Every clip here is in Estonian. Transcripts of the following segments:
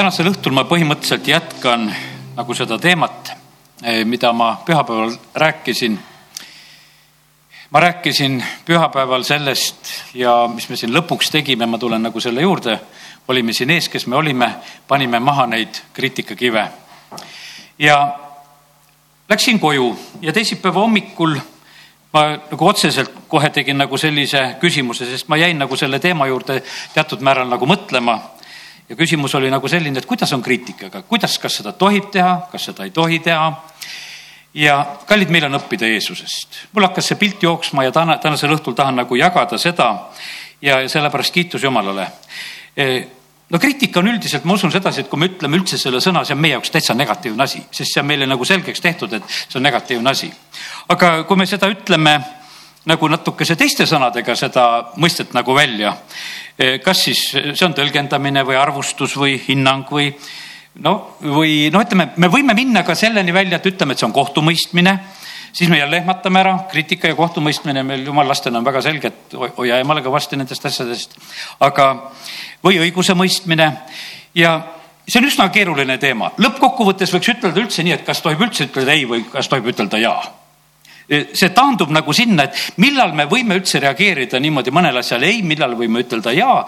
tänasel õhtul ma põhimõtteliselt jätkan nagu seda teemat, eh, mida ma pühapäeval rääkisin. ma rääkisin pühapäeval sellest ja mis me siin lõpuks tegime, ma tulen nagu selle juurde. olime siin ees, kes me olime, panime maha neid kriitikakive. ja läksin koju ja teisipäeva hommikul ma nagu otseselt kohe tegin nagu sellise küsimuse, sest ma jäin nagu selle teema juurde teatud määral nagu mõtlema ja küsimus oli nagu selline, et kuidas on kriitikaga, kuidas, kas seda tohib teha, kas seda ei tohi teha. ja kallid, meil on õppida Jeesusest. mul hakkas see pilt jooksma ja täna, tänasel õhtul tahan nagu jagada seda ja sellepärast kiitus Jumalale. E, no kriitika on üldiselt, ma usun sedasi, et kui me ütleme üldse selle sõna, see on meie jaoks täitsa negatiivne asi, sest see on meile nagu selgeks tehtud, et see on negatiivne asi. aga kui me seda ütleme nagu natukese teiste sõnadega seda mõistet nagu välja. E, kas siis see on tõlgendamine või arvustus või hinnang või no, või noh, ütleme, me võime minna ka selleni välja, et ütleme, et see on kohtumõistmine siis me jälle ehmatame ära, kriitika ja kohtumõistmine meil jumala lastena on väga selge, et hoia emale kõvasti nendest asjadest. aga, või õigusemõistmine ja see on üsna keeruline teema. lõppkokkuvõttes võiks ütelda üldse nii, et kas tohib üldse ütelda ei või kas tohib ütelda jaa see taandub nagu sinna, et millal me võime üldse reageerida niimoodi mõnele asjale. Ei, millal võime ütelda ja.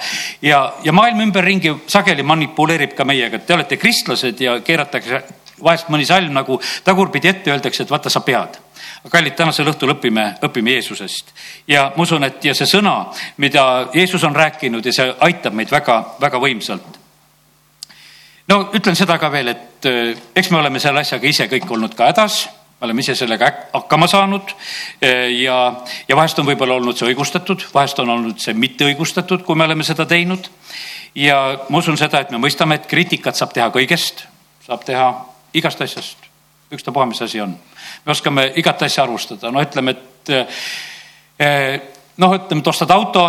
ja, ja maailm ümberringi sageli manipuleerib ka meiega, et te olete kristlased ja keeratakse vahest mõni salm nagu tagurpidi ette, öeldakse, et vaata, sa pead. Kallid, tänasel õhtul õpime, õpime Jeesusest. Ja ma usun, et ja see sõna, mida Jeesus on rääkinud ja see aitab meid väga-väga võimsalt. no ütlen seda ka veel, et eh, eks me oleme selle asjaga ise kõik olnud ka hädas oleme ise sellega hakkama saanud eh, ja, ja vahest on võib-olla olnud see õigustatud, vahest on olnud see mitte õigustatud, kui me oleme seda teinud. ja ma usun seda, et me mõistame, et kriitikat saab teha kõigest, saab teha igast asjast, ükstapuha, mis asi on. me oskame igat asja arvustada, no ütleme, et eh, noh, ütleme, et ostad auto,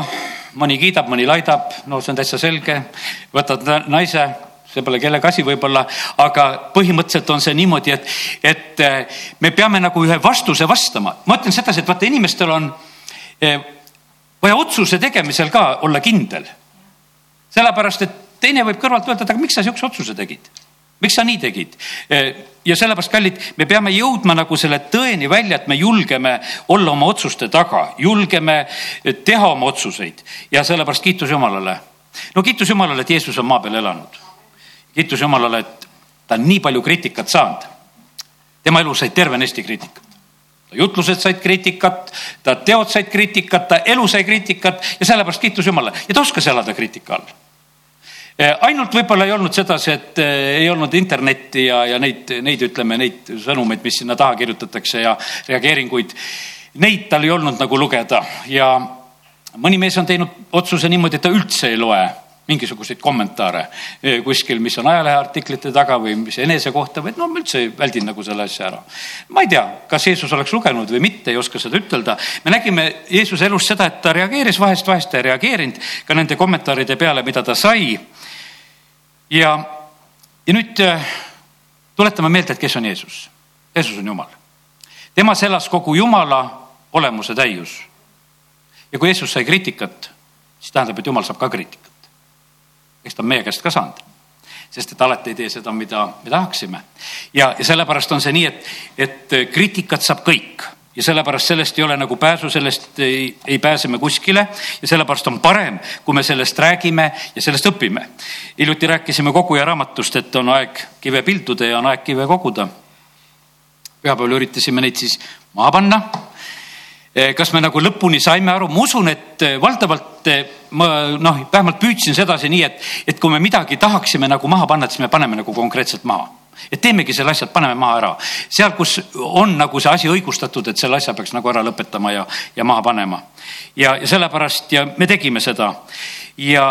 mõni kiidab, mõni laidab, no see on täitsa selge. võtad naise see pole kellegi asi võib-olla, aga põhimõtteliselt on see niimoodi, et, et eh, me peame nagu ühe vastuse vastama. ma ütlen sedasi, et vaata, inimestel on eh, vaja otsuse tegemisel ka olla kindel. sellepärast, et teine võib kõrvalt öelda, et aga miks sa sihukese otsuse tegid? miks sa nii tegid? Eh, ja sellepärast, kallid, me peame jõudma nagu selle tõeni välja, et me julgeme olla oma otsuste taga, julgeme teha oma otsuseid ja sellepärast kiitus Jumalale. no kiitus Jumalale, et Jeesus on maa peal elanud kiitus Jumalale, et ta on nii palju kriitikat saanud. tema elus sai tervenisti kriitikat. ta jutlused said kriitikat, ta teod said kriitikat, ta elu sai kriitikat ja sellepärast kiitus Jumalale ja ta oskas elada kriitika all eh, ainult võib-olla ei olnud sedasi, et eh, ei olnud internetti ja, ja neid, neid ütleme, neid sõnumeid, mis sinna taha kirjutatakse ja reageeringuid. Neid tal ei olnud nagu lugeda ja mõni mees on teinud otsuse niimoodi, et ta üldse ei loe mingisuguseid kommentaare eh, kuskil, mis on ajaleheartiklite taga või mis enese kohta või no ma üldse väldin nagu selle asja ära. ma ei tea, kas Jeesus oleks lugenud või mitte, ei oska seda ütelda. me nägime Jeesuse elus seda, et ta reageeris vahest, vahest ei reageerinud ka nende kommentaaride peale, mida ta sai. ja, ja nüüd eh, tuletame meelde, et kes on Jeesus. Jeesus on Jumal. temas elas kogu Jumala olemuse täius. ja kui Jeesus sai kriitikat, siis tähendab, et Jumal saab ka kriitikat eks ta on meie käest ka saanud sest et alati ei tee seda, mida me tahaksime. ja, ja sellepärast on see nii, et, et kriitikat saab kõik ja sellepärast sellest ei ole nagu pääsu, sellest ei, ei pääse me kuskile ja sellepärast on parem, kui me sellest räägime ja sellest õpime. hiljuti rääkisime koguja raamatust, et on aeg kive pilduda ja on aeg kive koguda. pühapäeval üritasime neid siis maha panna kas me nagu lõpuni saime aru, ma usun, et eh, valdavalt eh, ma noh, vähemalt püüdsin sedasi nii, et, et kui me midagi tahaksime nagu maha panna, et siis me paneme nagu konkreetselt maha et teemegi selle asja, paneme maha ära. seal, kus on nagu see asi õigustatud, et selle asja peaks nagu ära lõpetama ja, ja maha panema. ja, ja sellepärast ja me tegime seda ja,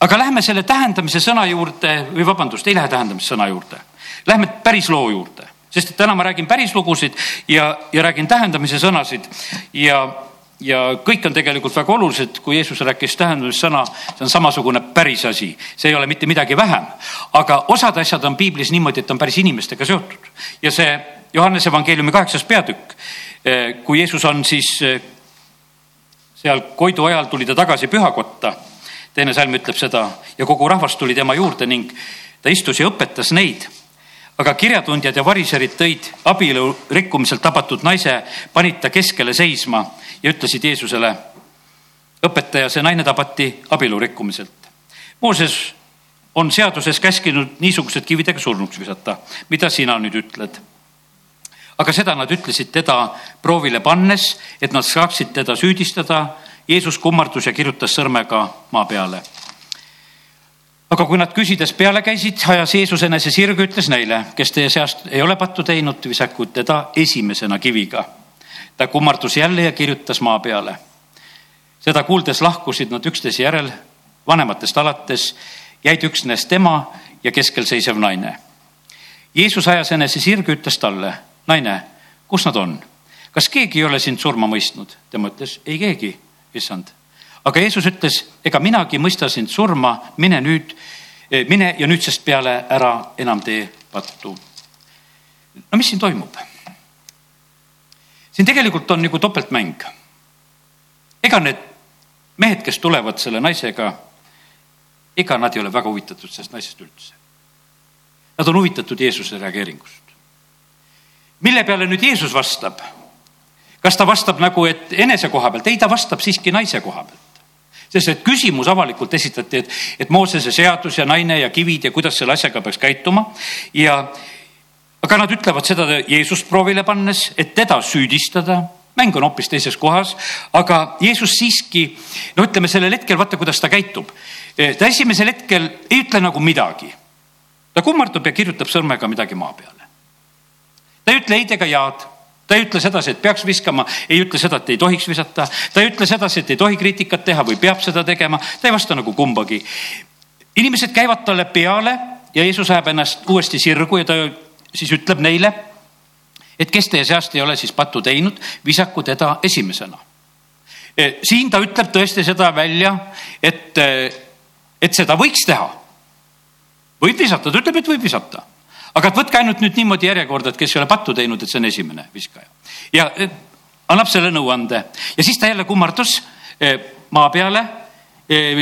aga lähme selle tähendamise sõna juurde või vabandust, ei lähe tähendamise sõna juurde. Lähme päris loo juurde sest et täna ma räägin päris lugusid ja, ja räägin tähendamise sõnasid ja, ja kõik on tegelikult väga olulised, kui Jeesus rääkis tähendamissõna, see on samasugune päris asi, see ei ole mitte midagi vähem. aga osad asjad on piiblis niimoodi, et on päris inimestega seotud ja see Johannese evangeeliumi kaheksas peatükk, eh, kui Jeesus on siis eh, seal Koidu ajal tuli ta tagasi pühakotta. teine salm ütleb seda ja kogu rahvas tuli tema juurde ning ta istus ja õpetas neid. Aga kirjatundjad ja variserid tõid abielu rikkumiselt tabatud naise, panid ta keskele seisma ja ütlesid Jeesusele, õpetaja, see naine tabati abielu rikkumiselt. Mooses on seaduses käskinud niisugused kividega surnuks visata. mida sina nüüd ütled? aga seda nad ütlesid teda proovile pannes, et nad saaksid teda süüdistada. Jeesus kummardus ja kirjutas sõrmega maa peale. Aga kui nad küsides peale käisid, ajas Jeesus enese sirgu, ütles neile, kes teie seast ei ole pattu teinud, visaku teda esimesena kiviga. ta kummardus jälle ja kirjutas maa peale. seda kuuldes lahkusid nad üksteise järel vanematest alates jäid üksnes tema ja keskel seisev naine. Jeesus ajas enese sirge, ütles talle, naine, kus nad on? kas keegi ei ole sind surma mõistnud? tema ütles, ei keegi, issand. Aga Jeesus ütles, ega minagi mõista sind surma, mine nüüd, eh, mine ja nüüdsest peale ära enam tee pattu. no mis siin toimub? siin tegelikult on nagu topeltmäng. ega need mehed, kes tulevad selle naisega ega nad ei ole väga huvitatud sellest naisest üldse. Nad on huvitatud Jeesuse reageeringust. mille peale nüüd Jeesus vastab? kas ta vastab nagu, et enese koha pealt? ei, ta vastab siiski naise koha pealt sest et küsimus avalikult esitati, et, et Moosese seadus ja naine ja kivid ja kuidas selle asjaga peaks käituma ja aga nad ütlevad seda Jeesust proovile pannes, et teda süüdistada mäng on hoopis teises kohas, aga Jeesus siiski, no ütleme sellel hetkel, vaata, kuidas ta käitub. Eh, ta esimesel hetkel ei ütle nagu midagi. ta kummardub ja kirjutab sõrmega midagi maa peale. ta ei ütle ei ega jaad, ta ei ütle sedasi, et peaks viskama, ei ütle seda, et ei tohiks visata, ta ei ütle sedasi, et ei tohi kriitikat teha või peab seda tegema, ta ei vasta nagu kumbagi. inimesed käivad talle peale ja Jeesus ajab ennast uuesti sirgu ja ta siis ütleb neile et kes teie seast ei ole siis pattu teinud, visaku teda esimesena. Eh, siin ta ütleb tõesti seda välja, et, eh, et seda võiks teha. võib visata, ta ütleb, et võib visata. Aga võtke ainult nüüd niimoodi järjekorda, et kes ei ole pattu teinud, et see on esimene viskaja. ja eh, annab selle nõuande ja siis ta jälle kummardus maa peale,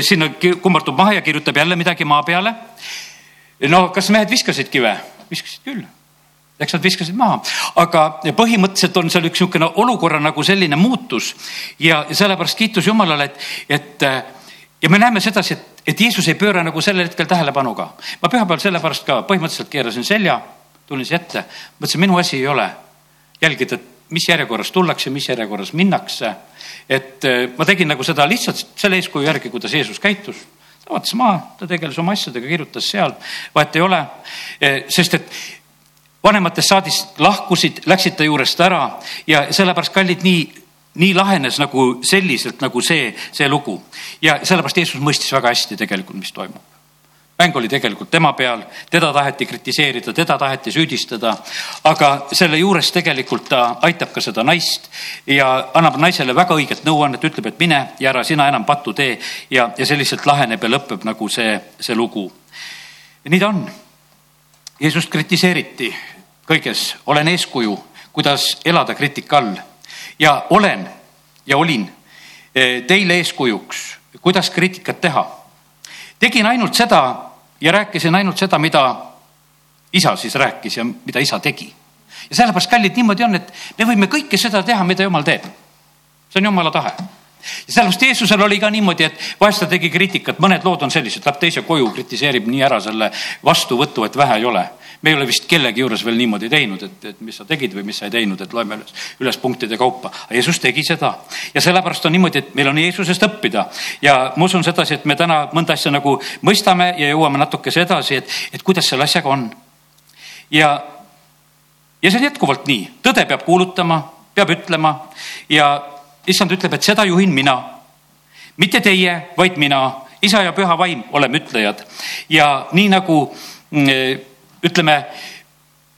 sinna kummardub maha ja kirjutab jälle midagi maa peale. no kas mehed viskasid kive? viskasid küll eks nad viskasid maha, aga põhimõtteliselt on seal üks niisugune olukorra nagu selline muutus ja sellepärast kiitus Jumalale, et, et ja me näeme sedasi, et, et Jeesus ei pööra nagu sellel hetkel tähelepanu ka. ma pühapäeval sellepärast ka põhimõtteliselt keerasin selja, tulin siia ette, mõtlesin, minu asi ei ole jälgida, mis järjekorras tullakse, mis järjekorras minnakse. et ma tegin nagu seda lihtsalt selle eeskuju järgi, kuidas Jeesus käitus ta vaatas maha, ta tegeles oma asjadega, kirjutas seal, vahet ei ole. sest et vanematest saadist lahkusid, läksid ta juurest ära ja sellepärast, kallid, nii, nii lahenes nagu selliselt nagu see, see lugu. ja sellepärast Jeesus mõistis väga hästi tegelikult, mis toimub. mäng oli tegelikult tema peal, teda taheti kritiseerida, teda taheti süüdistada, aga selle juures tegelikult ta aitab ka seda naist ja annab naisele väga õiget nõuannet, ütleb, et mine ja ära sina enam pattu tee ja, ja selliselt laheneb ja lõpeb nagu see, see lugu. nii ta on Jeesust kritiseeriti kõiges, olen eeskuju, kuidas elada kriitika all ja olen ja olin eh, teile eeskujuks, kuidas kriitikat teha. tegin ainult seda ja rääkisin ainult seda, mida isa siis rääkis ja mida isa tegi. ja sellepärast, kallid, niimoodi on, et me võime kõike seda teha, mida jumal teeb. see on jumala tahe ja sellepärast Jeesusel oli ka niimoodi, et vahest ta tegi kriitikat, mõned lood on sellised, läheb teise koju, kritiseerib nii ära selle vastuvõtu, et vähe ei ole. Me ei ole vist kellegi juures veel niimoodi teinud, et, et mis sa tegid või mis sa ei teinud, et loeme üles, üles punktide kaupa. Jeesus tegi seda ja sellepärast on niimoodi, et meil on Jeesusest õppida ja ma usun sedasi, et me täna mõnda asja nagu mõistame ja jõuame natukese edasi, et, et kuidas selle asjaga on. ja, ja see on jätkuvalt nii, tõde peab kuulutama, peab ütlema ja issand ütleb, et seda juhin mina. mitte teie, vaid mina, isa ja püha vaim oleme ütlejad. ja nii nagu mm, ütleme,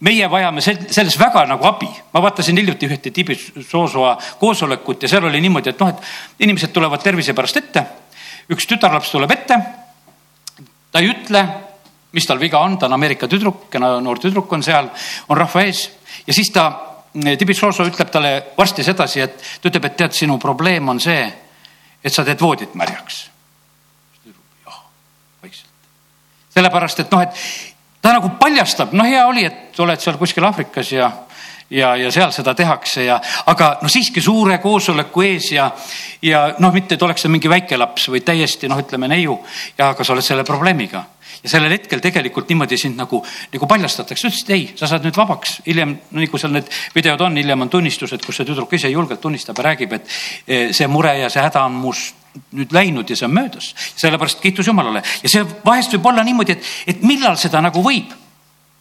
meie vajame selles väga nagu abi. ma vaatasin hiljuti ühte Tibet-Soosoa koosolekut ja seal oli niimoodi, et noh, et inimesed tulevad tervise pärast ette. üks tütarlaps tuleb ette. ta ei ütle, mis tal viga on, ta on Ameerika tüdruk, kena noor tüdruk on seal, on rahva ees ja siis ta Tibitsoso ütleb talle varsti sedasi, et ta ütleb, et tead, sinu probleem on see, et sa teed voodit märjaks. jah, vaikselt. sellepärast, et noh, et ta nagu paljastab, no hea oli, et oled seal kuskil Aafrikas ja ja, ja seal seda tehakse ja, aga no siiski suure koosoleku ees ja, ja noh, mitte et oleks see mingi väike laps või täiesti noh, ütleme neiu ja aga sa oled selle probleemiga ja sellel hetkel tegelikult niimoodi sind nagu, nagu paljastatakse, ütles, et ei, sa saad nüüd vabaks. hiljem, no nagu seal need videod on, hiljem on tunnistused, kus see tüdruk ise julgelt tunnistab ja räägib, et eh, see mure ja see häda on must nüüd läinud ja see on möödas. sellepärast kiitus Jumalale ja see vahest võib olla niimoodi, et, et millal seda nagu võib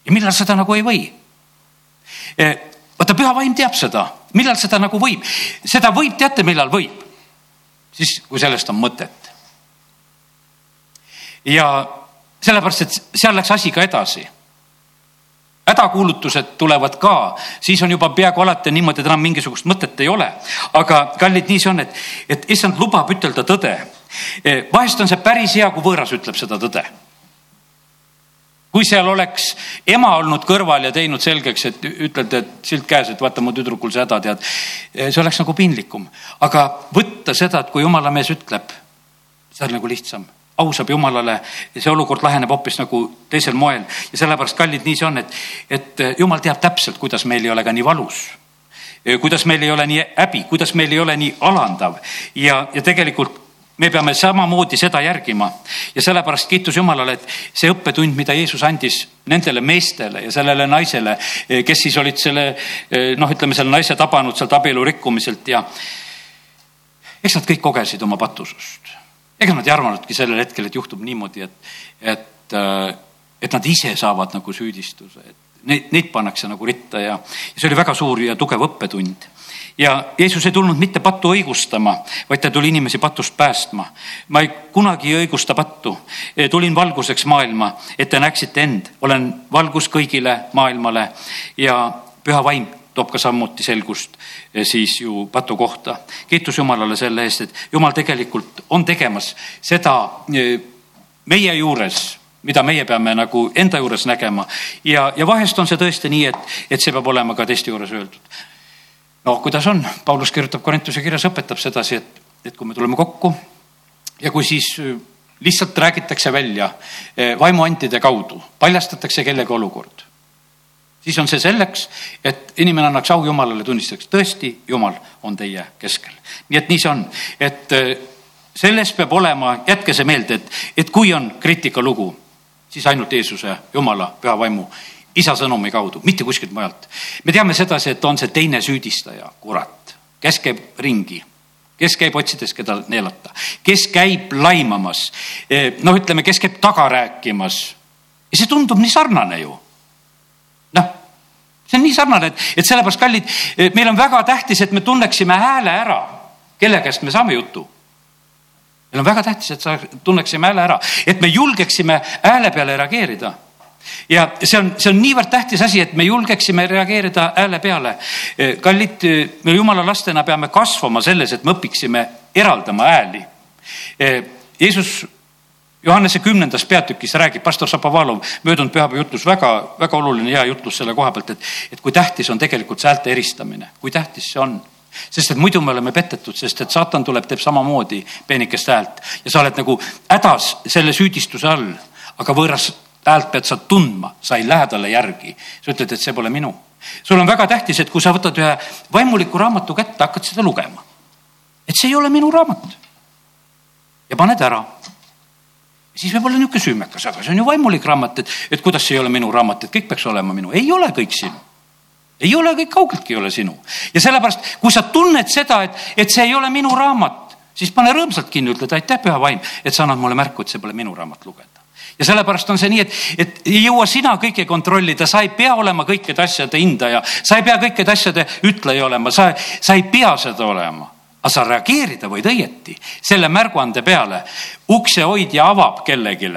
ja millal seda nagu ei või eh, vaata, püha vaim teab seda, millal seda nagu võib. seda võib, teate, millal võib? siis, kui sellest on mõtet. ja sellepärast, et seal läks asi ka edasi. hädakuulutused tulevad ka, siis on juba peaaegu alati niimoodi, et enam mingisugust mõtet ei ole. aga kallid, nii see on, et, et issand lubab ütelda tõde. vahest on see päris hea, kui võõras ütleb seda tõde kui seal oleks ema olnud kõrval ja teinud selgeks, et ütled, et silt käes, et vaata mu tüdrukul see häda, tead. see oleks nagu piinlikum, aga võtta seda, et kui jumala mees ütleb, see on nagu lihtsam. Ausab Jumalale ja see olukord laheneb hoopis nagu teisel moel. Ja sellepärast, kallid, nii see on, et, et Jumal teab täpselt, kuidas meil ei ole ka nii valus. Kuidas meil ei ole nii häbi, kuidas meil ei ole nii alandav. Ja, ja tegelikult me peame samamoodi seda järgima ja sellepärast kiitus Jumalale, et see õppetund, mida Jeesus andis nendele meestele ja sellele naisele, kes siis olid selle noh, ütleme selle naise tabanud sealt abielu rikkumiselt ja eks nad kõik kogesid oma patusust. ega nad ei arvanudki sellel hetkel, et juhtub niimoodi, et, et, et nad ise saavad nagu süüdistuse, et neid, neid pannakse nagu ritta ja, ja see oli väga suur ja tugev õppetund ja Jeesus ei tulnud mitte pattu õigustama, vaid ta tuli inimesi patust päästma. ma ei kunagi ei õigusta pattu. tulin valguseks maailma, et te näeksite end, olen valgus kõigile maailmale ja püha vaim toob ka samuti selgust eh, siis ju patu kohta. kiitus Jumalale selle eest, et Jumal tegelikult on tegemas seda eh, meie juures mida meie peame nagu enda juures nägema. Ja, ja vahest on see tõesti nii, et, et see peab olema ka teiste juures öeldud. No kuidas on, Paulus kirjutab Korintuse kirjas, õpetab sedasi, et, et kui me tuleme kokku ja kui siis äh, lihtsalt räägitakse välja äh, vaimuantide kaudu, paljastatakse kellegi olukord, siis on see selleks, et inimene annaks au Jumalale, tunnistaks, tõesti, Jumal on teie keskel. nii et nii see on, et äh, selles peab olema, jätke see meelde, et, et kui on kriitikalugu, siis ainult Jeesuse, Jumala, püha vaimu isa sõnumi kaudu, mitte kuskilt mujalt. me teame sedasi, et on see teine süüdistaja, kurat, kes käib ringi, kes käib otsides, keda neelata, kes käib laimamas, e, noh, ütleme, kes käib taga rääkimas. ja see tundub nii sarnane ju. noh, see on nii sarnane, et, et sellepärast, kallid, e, meil on väga tähtis, et me tunneksime hääle ära, kelle käest me saame jutu meil on väga tähtis, et sa tunneksime hääle ära, et me julgeksime hääle peale reageerida ja see on, see on niivõrd tähtis asi, et me julgeksime reageerida hääle peale. kallid, me jumala lastena peame kasvama selles, et me õpiksime eraldama hääli. Jeesus Johannese kümnendas peatükis räägib pastor Šapovalov möödunud pühapäeva jutlus väga, väga oluline hea jutlus selle koha pealt, et, et kui tähtis on tegelikult see häälte eristamine, kui tähtis see on sest et muidu me oleme petetud, sest et saatan tuleb, teeb samamoodi peenikest häält ja sa oled nagu hädas selle süüdistuse all, aga võõras häält pead sa tundma, sa ei lähe talle järgi. sa ütled, et see pole minu. sul on väga tähtis, et kui sa võtad ühe vaimuliku raamatu kätte, hakkad seda lugema. et see ei ole minu raamat. ja paned ära. siis võib olla niisugune süümekas, aga see on ju vaimulik raamat, et, et kuidas see ei ole minu raamat, et kõik peaks olema minu. ei ole kõik sinu ei ole kõik kaugeltki ei ole sinu ja sellepärast, kui sa tunned seda, et, et see ei ole minu raamat, siis pane rõõmsalt kinni, ütled aitäh, püha vaim, et sa annad mulle märku, et see pole minu raamat lugeda ja sellepärast on see nii, et, et ei jõua sina kõike kontrollida, sa ei pea olema kõikide asjade hindaja, sa ei pea kõikide asjade ütleja olema, sa, sa ei pea seda olema. aga sa reageerida võid õieti selle märguande peale. uksehoidja avab kellelegi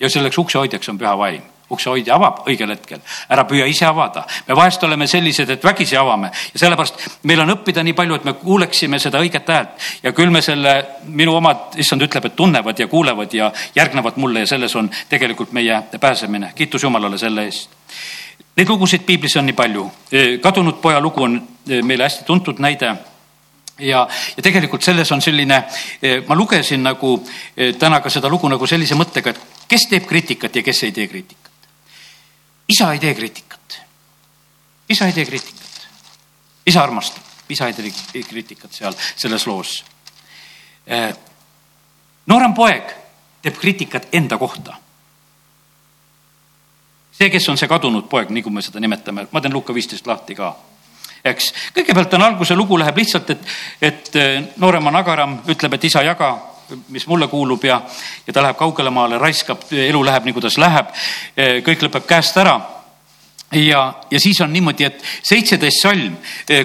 ja selleks uksehoidjaks on püha vaim uksehoidja avab õigel hetkel, ära püüa ise avada. me vahest oleme sellised, et vägisi avame ja sellepärast meil on õppida nii palju, et me kuuleksime seda õiget häält ja küll me selle, minu omad, issand ütleb, et tunnevad ja kuulevad ja järgnevad mulle ja selles on tegelikult meie pääsemine. kiitus Jumalale selle eest. Neid lugusid piiblis on nii palju. kadunud poja lugu on meile hästi tuntud näide ja, ja tegelikult selles on selline, ma lugesin nagu täna ka seda lugu nagu sellise mõttega, et kes teeb kriitikat ja kes ei tee kriitikat isa ei tee kriitikat. isa ei tee kriitikat. isa armastab, isa ei tee kriitikat seal selles loos. Äh, noorem poeg teeb kriitikat enda kohta see, kes on see kadunud poeg, nagu me seda nimetame, ma teen Luka viisteist lahti ka eks. kõigepealt on alguse lugu läheb lihtsalt, et, et äh, noorema Nagaram ütleb, et isa, jaga, mis mulle kuulub ja, ja ta läheb kaugelemaale, raiskab, elu läheb nii, kuidas läheb. Äh, kõik lõpeb käest ära ja, ja siis on niimoodi, et seitseteist salm,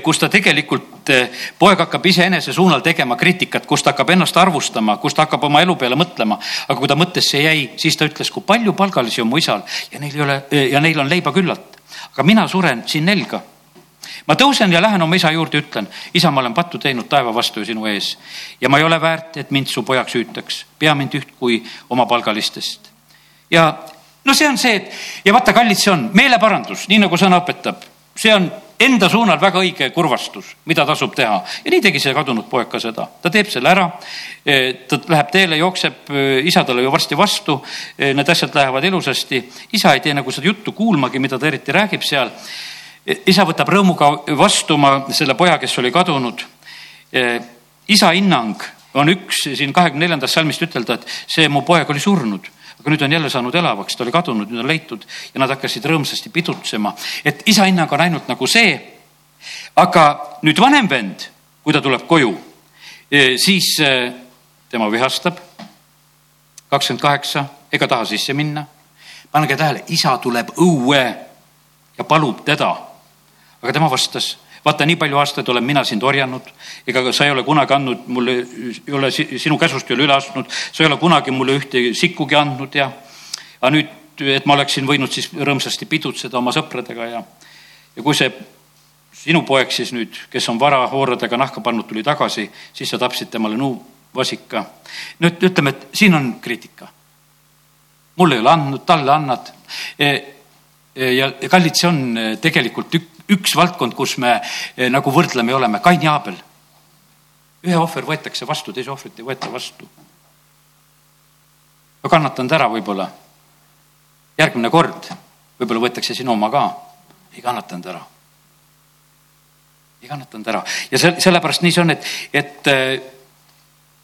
kus ta tegelikult, poeg hakkab iseenese suunal tegema kriitikat, kus ta hakkab ennast arvustama, kus ta hakkab oma elu peale mõtlema. aga kui ta mõttesse jäi, siis ta ütles, kui palju palgalisi on mu isal ja neil ei ole ja neil on leiba küllalt. aga mina suren siin nälga ma tõusen ja lähen oma isa juurde, ütlen, isa, ma olen pattu teinud taeva vastu ja sinu ees. Ja ma ei ole väärt, et mind su pojaks hüütaks, pea mind üht kui omapalgalistest. ja no see on see, et ja vaata, kallid, see on meeleparandus, nii nagu sõna õpetab, see on enda suunal väga õige kurvastus, mida tasub teha. Ja nii tegi see kadunud poeg ka seda, ta teeb selle ära. E, ta läheb teele, jookseb, e, isa talle ju varsti vastu. E, need asjad lähevad ilusasti, isa ei tee nagu seda juttu kuulmagi, mida ta eriti räägib seal isa võtab rõõmuga vastu oma selle poja, kes oli kadunud. isa hinnang on üks siin kahekümne neljandast salmist ütelda, et see mu poeg oli surnud, aga nüüd on jälle saanud elavaks, ta oli kadunud, nüüd on leitud ja nad hakkasid rõõmsasti pidutsema. et isa hinnang on ainult nagu see. aga nüüd vanem vend, kui ta tuleb koju, siis tema vihastab. kakskümmend kaheksa, ega taha sisse minna. pange tähele, isa tuleb õue ja palub teda aga tema vastas, vaata, nii palju aastaid olen mina sind orjanud, ega sa ei ole kunagi andnud mulle, ei ole sinu käsust ei ole üle astunud, sa ei ole kunagi mulle ühte sikkugi andnud ja, aga nüüd, et ma oleksin võinud siis rõõmsasti pidutseda oma sõpradega ja, ja kui see sinu poeg siis nüüd, kes on varahooradega nahka pannud, tuli tagasi, siis sa tapsid temale nuuvasika. nüüd ütleme, et siin on kriitika. mulle ei ole andnud, talle annad. E, e, ja kallid, see on tegelikult ük, üks valdkond, kus me eh, nagu võrdleme ja oleme, Kain ja Aabel. ühe ohver võetakse vastu, teise ohvrit ei võeta vastu. ma kannatan ta ära võib-olla. järgmine kord võib-olla võetakse sinu oma ka. ei kannatanud ära. ei kannatanud ära ja see, sellepärast nii see on, et, et eh,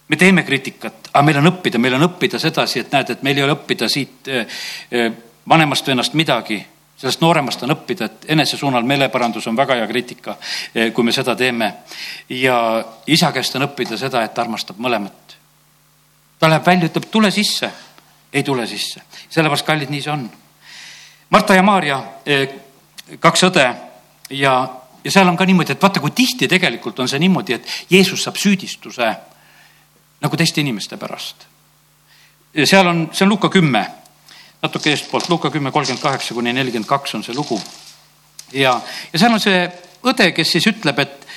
me teeme kriitikat, aga meil on õppida, meil on õppida sedasi, et näed, et meil ei ole õppida siit eh, vanemast vennast midagi sellest nooremast on õppida, et enesesuunal meeleparandus on väga hea kriitika, eh, kui me seda teeme. ja isa käest on õppida seda, et ta armastab mõlemat. ta läheb välja, ütleb, tule sisse, ei tule sisse. sellepärast, kallid, nii see on. Marta ja Maarja, eh, kaks õde ja, ja seal on ka niimoodi, et vaata, kui tihti tegelikult on see niimoodi, et Jeesus saab süüdistuse nagu teiste inimeste pärast. seal on, see on Luka kümme natuke eestpoolt, Luka kümme, kolmkümmend kaheksa kuni nelikümmend kaks on see lugu. ja, ja seal on see õde, kes siis ütleb, et,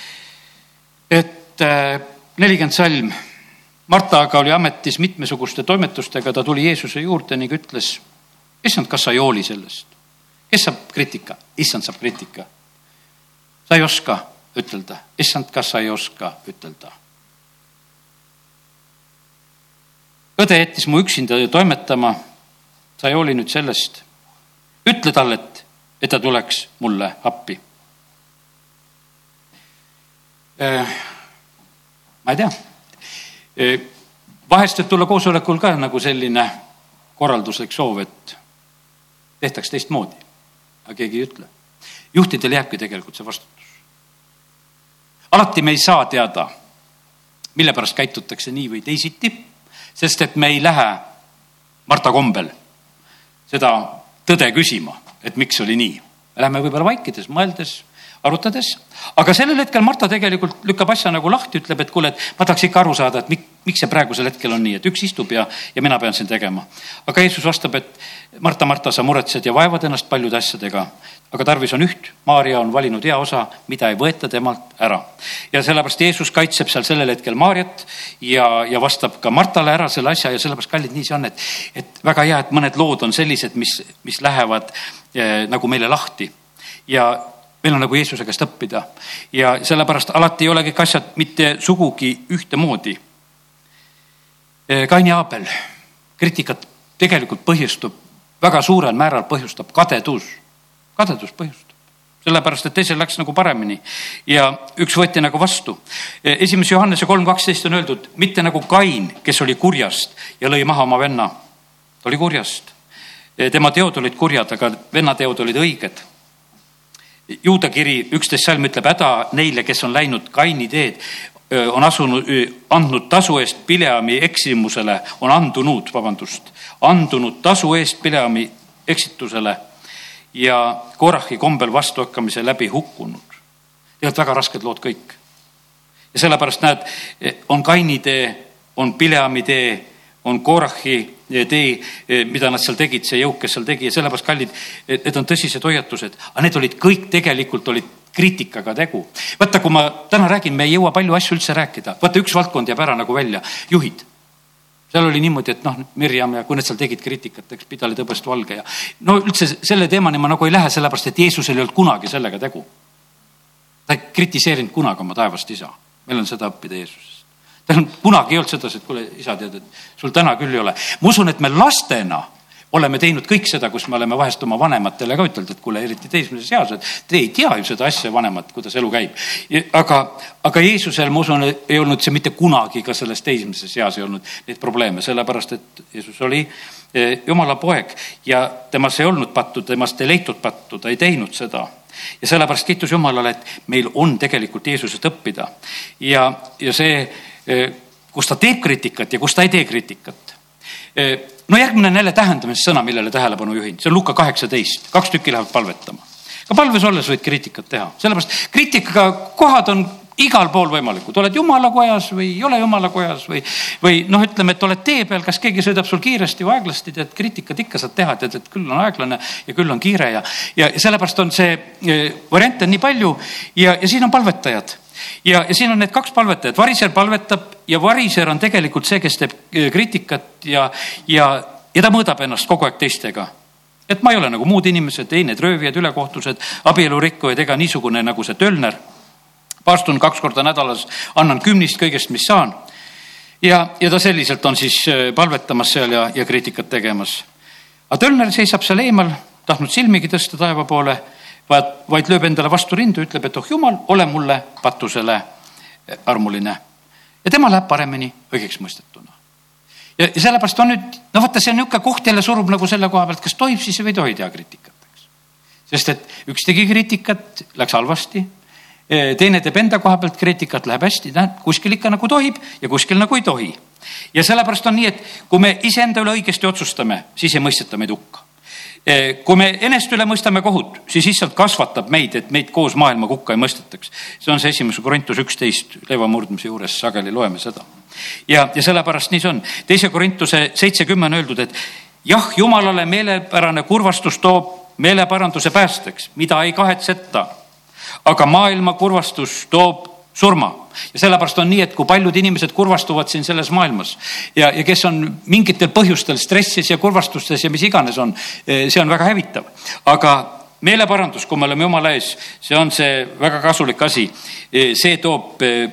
et äh, nelikümmend salm. Marta aga oli ametis mitmesuguste toimetustega, ta tuli Jeesuse juurde ning ütles, issand, kas sa ei hooli sellest? kes saab kriitika? issand saab kriitika. sa ei oska ütelda, issand, kas sa ei oska ütelda? õde jättis mu üksinda toimetama sa ei hooli nüüd sellest. ütle talle, et, et ta tuleks mulle appi. Äh, ma ei tea. Äh, vahest võib tulla koosolekul ka nagu selline korralduslik soov, et tehtaks teistmoodi, aga keegi ei ütle. juhtidel jääbki tegelikult see vastutus. alati me ei saa teada, mille pärast käitutakse nii või teisiti, sest et me ei lähe Marta kombel seda tõde küsima, et miks oli nii. me läheme võib-olla vaikides, mõeldes, arutades, aga sellel hetkel Marta tegelikult lükkab asja nagu lahti, ütleb, et kuule, et ma tahaks ikka aru saada, et mik, miks see praegusel hetkel on nii, et üks istub ja, ja mina pean siin tegema. aga Jeesus vastab, et Marta, Marta, sa muretsed ja vaevad ennast paljude asjadega aga tarvis on üht, Maarja on valinud hea osa, mida ei võeta temalt ära. ja sellepärast Jeesus kaitseb seal sellel hetkel Maarjat ja, ja vastab ka Martale ära selle asja ja sellepärast, kallid, nii see on, et, et väga hea, et mõned lood on sellised, mis, mis lähevad eh, nagu meile lahti. ja meil on nagu Jeesuse käest õppida ja sellepärast alati ei ole kõik asjad mitte sugugi ühtemoodi. Eh, Kain ja Aabel, kriitikat tegelikult põhjustub, väga suurel määral põhjustab kadedus kadedus põhjustab sellepärast, et teisel läks nagu paremini ja üks võeti nagu vastu. esimese Johannese kolm kaksteist on öeldud, mitte nagu Kain, kes oli kurjast ja lõi maha oma venna. ta oli kurjast. tema teod olid kurjad, aga venna teod olid õiged. Juuda kiri üksteist salm ütleb häda neile, kes on läinud Kaini teed, on asunud, andnud tasu eest Pileami eksimusele, on andunud, vabandust, andunud tasu eest Pileami eksitusele ja Korahi kombel vastuhakkamise läbi hukkunud. tegelikult väga rasked lood kõik. ja sellepärast näed, on Kaini tee, on Pileami tee, on Korahi tee, mida nad seal tegid, see jõuk, kes seal tegi ja sellepärast kallid, need on tõsised hoiatused, aga need olid kõik tegelikult olid kriitikaga tegu. vaata, kui ma täna räägin, me ei jõua palju asju üldse rääkida, vaata üks valdkond jääb ära nagu välja, juhid seal oli niimoodi, et noh, Mirjam ja kui nad seal tegid kriitikat, eks pidali tõbest valge ja no üldse selle teemani ma nagu ei lähe, sellepärast et Jeesusel ei olnud kunagi sellega tegu. ta ei kritiseerinud kunagi oma taevast isa, meil on seda õppida Jeesusest. Tal kunagi ei olnud sedasi, et kuule, isa, tead, et sul täna küll ei ole. ma usun, et me lastena oleme teinud kõik seda, kus me oleme vahest oma vanematele ka ütelnud, et kuule, eriti teismelises eas, et te ei tea ju seda asja, vanemad, kuidas elu käib. aga, aga Jeesusel, ma usun, ei olnud see mitte kunagi ka selles teismelises eas ei olnud neid probleeme, sellepärast et Jeesus oli eh, jumala poeg ja temas ei olnud pattu, temast ei leitud pattu, ta ei teinud seda ja sellepärast kiitus Jumalale, et meil on tegelikult Jeesusest õppida ja, ja see, kus ta teeb kriitikat ja kus ta ei tee kriitikat. Eh, no järgmine on jälle tähendamissõna, millele tähelepanu juhin, see on Luka kaheksateist, kaks tükki lähevad palvetama. ka palves olles võid kriitikat teha, sellepärast kriitikaga kohad on igal pool võimalikud, oled jumalakojas või ei ole jumalakojas või, või noh, ütleme, et oled tee peal, kas keegi sõidab sul kiiresti või aeglasti, tead, kriitikat ikka saad teha, tead, et küll on aeglane ja küll on kiire ja, ja sellepärast on see eh, variante on nii palju ja, ja siin on palvetajad ja, ja siin on need kaks palvetajat, variser palvetab ja variser on tegelikult see, kes teeb äh, kriitikat ja, ja, ja ta mõõdab ennast kogu aeg teistega et ma ei ole nagu muud inimesed, ei need röövijad, ülekohtused, abielurikkujad ega niisugune nagu see tölner. paastun kaks korda nädalas, annan kümnist kõigest, mis saan. ja, ja ta selliselt on siis äh, palvetamas seal ja, ja kriitikat tegemas. aga tölner seisab seal eemal, tahtnud silmigi tõsta taeva poole vaid, vaid lööb endale vastu rindu, ütleb, et oh jumal, ole mulle patusele armuline. ja tema läheb paremini õigeks mõistetuna. ja, sellepärast on nüüd, no vaata, see on niisugune koht jälle surub nagu selle koha pealt, kas tohib siis või ei tohi teha kriitikat, eks. sest et üks tegi kriitikat, läks halvasti teine teeb enda koha pealt kriitikat, läheb hästi, näed, kuskil ikka nagu tohib ja kuskil nagu ei tohi. ja sellepärast on nii, et kui me iseenda üle õigesti otsustame, siis ei mõisteta meid hukka kui me enest üle mõistame kohut, siis issand kasvatab meid, et meid koos maailma kukka ei mõistetaks. see on see esimese Korintus üksteist leiva murdmise juures sageli loeme seda. ja, ja sellepärast nii see on. teise Korintuse seitsekümmend on öeldud, et jah, jumalale meelepärane kurvastus toob meeleparanduse päästeks, mida ei kahetseta. aga maailma kurvastus toob surma ja sellepärast on nii, et kui paljud inimesed kurvastuvad siin selles maailmas ja, ja kes on mingitel põhjustel stressis ja kurvastustes ja mis iganes on, eh, see on väga hävitav. aga meeleparandus, kui me oleme jumala ees, see on see väga kasulik asi. Eh, see toob eh,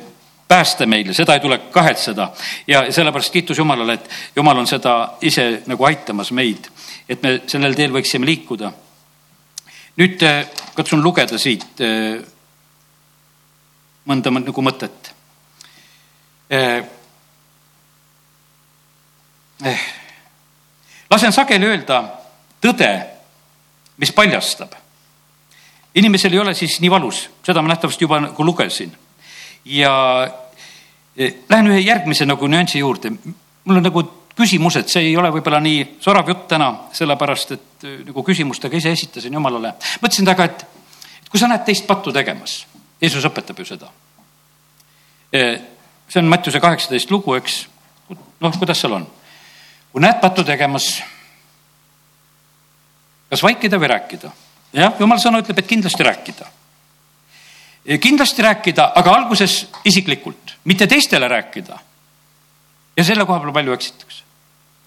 pääste meile, seda ei tule kahetseda ja sellepärast kiitus Jumalale, et Jumal on seda ise nagu aitamas meid, et me sellel teel võiksime liikuda. nüüd katsun lugeda siit mõnda nagu mõtet eh,. Eh. lasen sageli öelda tõde, mis paljastab. inimesel ei ole siis nii valus, seda ma nähtavasti juba nagu lugesin. ja eh, lähen ühe järgmise nagu nüansi juurde. mul on nagu küsimused, see ei ole võib-olla nii sorav jutt täna, sellepärast et eh, nagu küsimustega ise esitasin jumalale. mõtlesin taga, et kui sa näed teist pattu tegemas Jeesus õpetab ju seda. see on Mattiuse kaheksateist lugu, eks. noh, kuidas seal on? kui näed pattu tegemas, kas vaikida või rääkida? jah, jumala sõna ütleb, et kindlasti rääkida. kindlasti rääkida, aga alguses isiklikult, mitte teistele rääkida. ja selle koha peal palju eksitakse.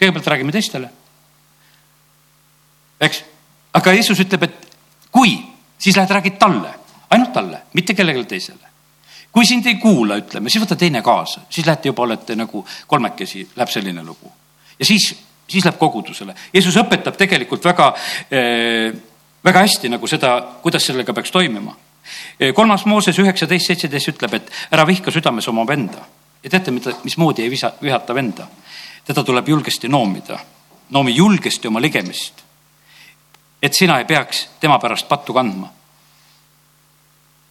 kõigepealt räägime teistele. eks, aga Jeesus ütleb, et kui, siis lähed räägid talle talle, mitte kellelegi teisele. kui sind ei kuula, ütleme, siis võta teine kaasa, siis lähete juba olete nagu kolmekesi, läheb selline lugu. ja siis, siis läheb kogudusele. Jeesus õpetab tegelikult väga eh, väga hästi nagu seda, kuidas sellega peaks toimima. kolmas Mooses üheksateist, seitseteist ütleb, et ära vihka südames oma venda. ja teate, mida, mismoodi ei visa, vihata venda? teda tuleb julgesti noomida. noomi julgesti oma ligemist. et sina ei peaks tema pärast pattu kandma.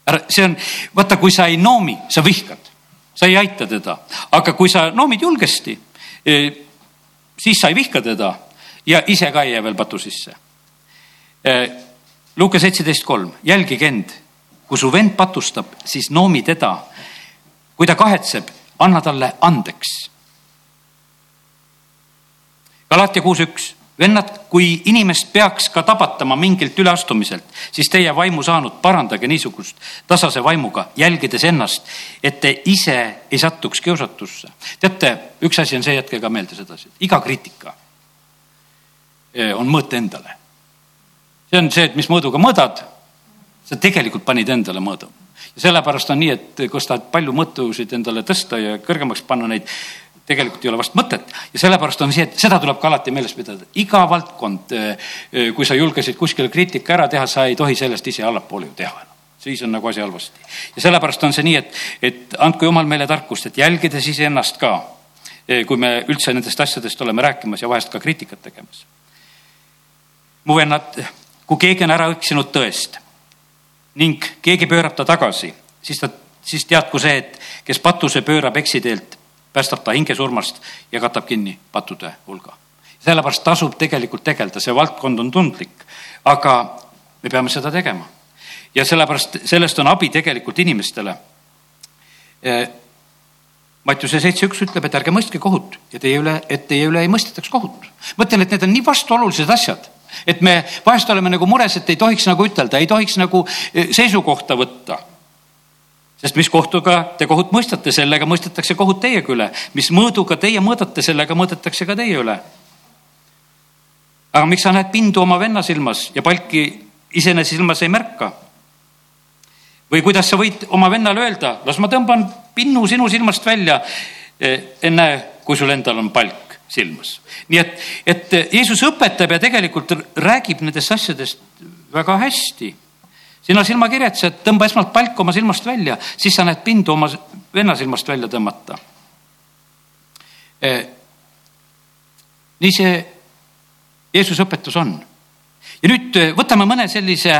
Ära, see on, vaata, kui sa ei noomi, sa vihkad, sa ei aita teda, aga kui sa noomid julgesti, eh, siis sa ei vihka teda ja ise ka ei jää veel patu sisse Äh, Luuke seitseteist kolm, jälgige end, kui su vend patustab, siis noomi teda. kui ta kahetseb, anna talle andeks. Galatia kuus üks, vennad, kui inimest peaks ka tabatama mingilt üleastumiselt, siis teie vaimu saanud parandage niisugust tasase vaimuga, jälgides ennast, et te ise ei satuks kiusatusse. teate, üks asi on see, jätke ka meelde sedasi, iga kriitika äh, on mõõt endale see on see, et mis mõõduga mõõdad, sa tegelikult panid endale mõõdu. ja sellepärast on nii, et kus tahad palju mõõtusid endale tõsta ja kõrgemaks panna neid, tegelikult ei ole vast mõtet ja sellepärast on see, et seda tuleb ka alati meeles pidada. iga valdkond, kui sa julgesid kuskile kriitika ära teha, sa ei tohi sellest ise allapoole ju teha siis on nagu asi halvasti. ja sellepärast on see nii, et, et andku jumal meile tarkust, et jälgides iseennast ka, kui me üldse nendest asjadest oleme rääkimas ja vahest ka kriitikat tegemas. mu vennad, kui keegi on ära eksinud tõest ning keegi pöörab ta tagasi, siis ta, siis teadku see, et kes patuse pöörab eksiteelt, päästab ta hingesurmast ja katab kinni pattude hulga. sellepärast tasub tegelikult tegeleda, see valdkond on tundlik, aga me peame seda tegema. ja sellepärast, sellest on abi tegelikult inimestele. Mattiuse seitse üks ütleb, et ärge mõistke kohut ja teie üle, et teie üle ei mõistetaks kohut. mõtlen, et need on nii vastuolulised asjad et me vahest oleme nagu mures, et ei tohiks nagu ütelda, ei tohiks nagu eh, seisukohta võtta. Sest mis kohtuga te kohut mõistate, sellega mõistetakse kohut teiega üle, mis mõõduga teie mõõdate, sellega mõõdetakse ka teie üle. aga miks sa näed pindu oma venna silmas ja palki iseenese silmas ei märka? või kuidas sa võid oma vennale öelda, las ma tõmban pinnu sinu silmast välja, eh, enne kui sul endal on palk silmas. nii et, et Jeesus õpetab ja tegelikult räägib nendest asjadest väga hästi. Sina silmakirjatsejad, tõmba esmalt palk oma silmast välja, siis sa näed pindu oma venna silmast välja tõmmata. Eh, nii see Jeesuse õpetus on. ja nüüd eh, võtame mõne sellise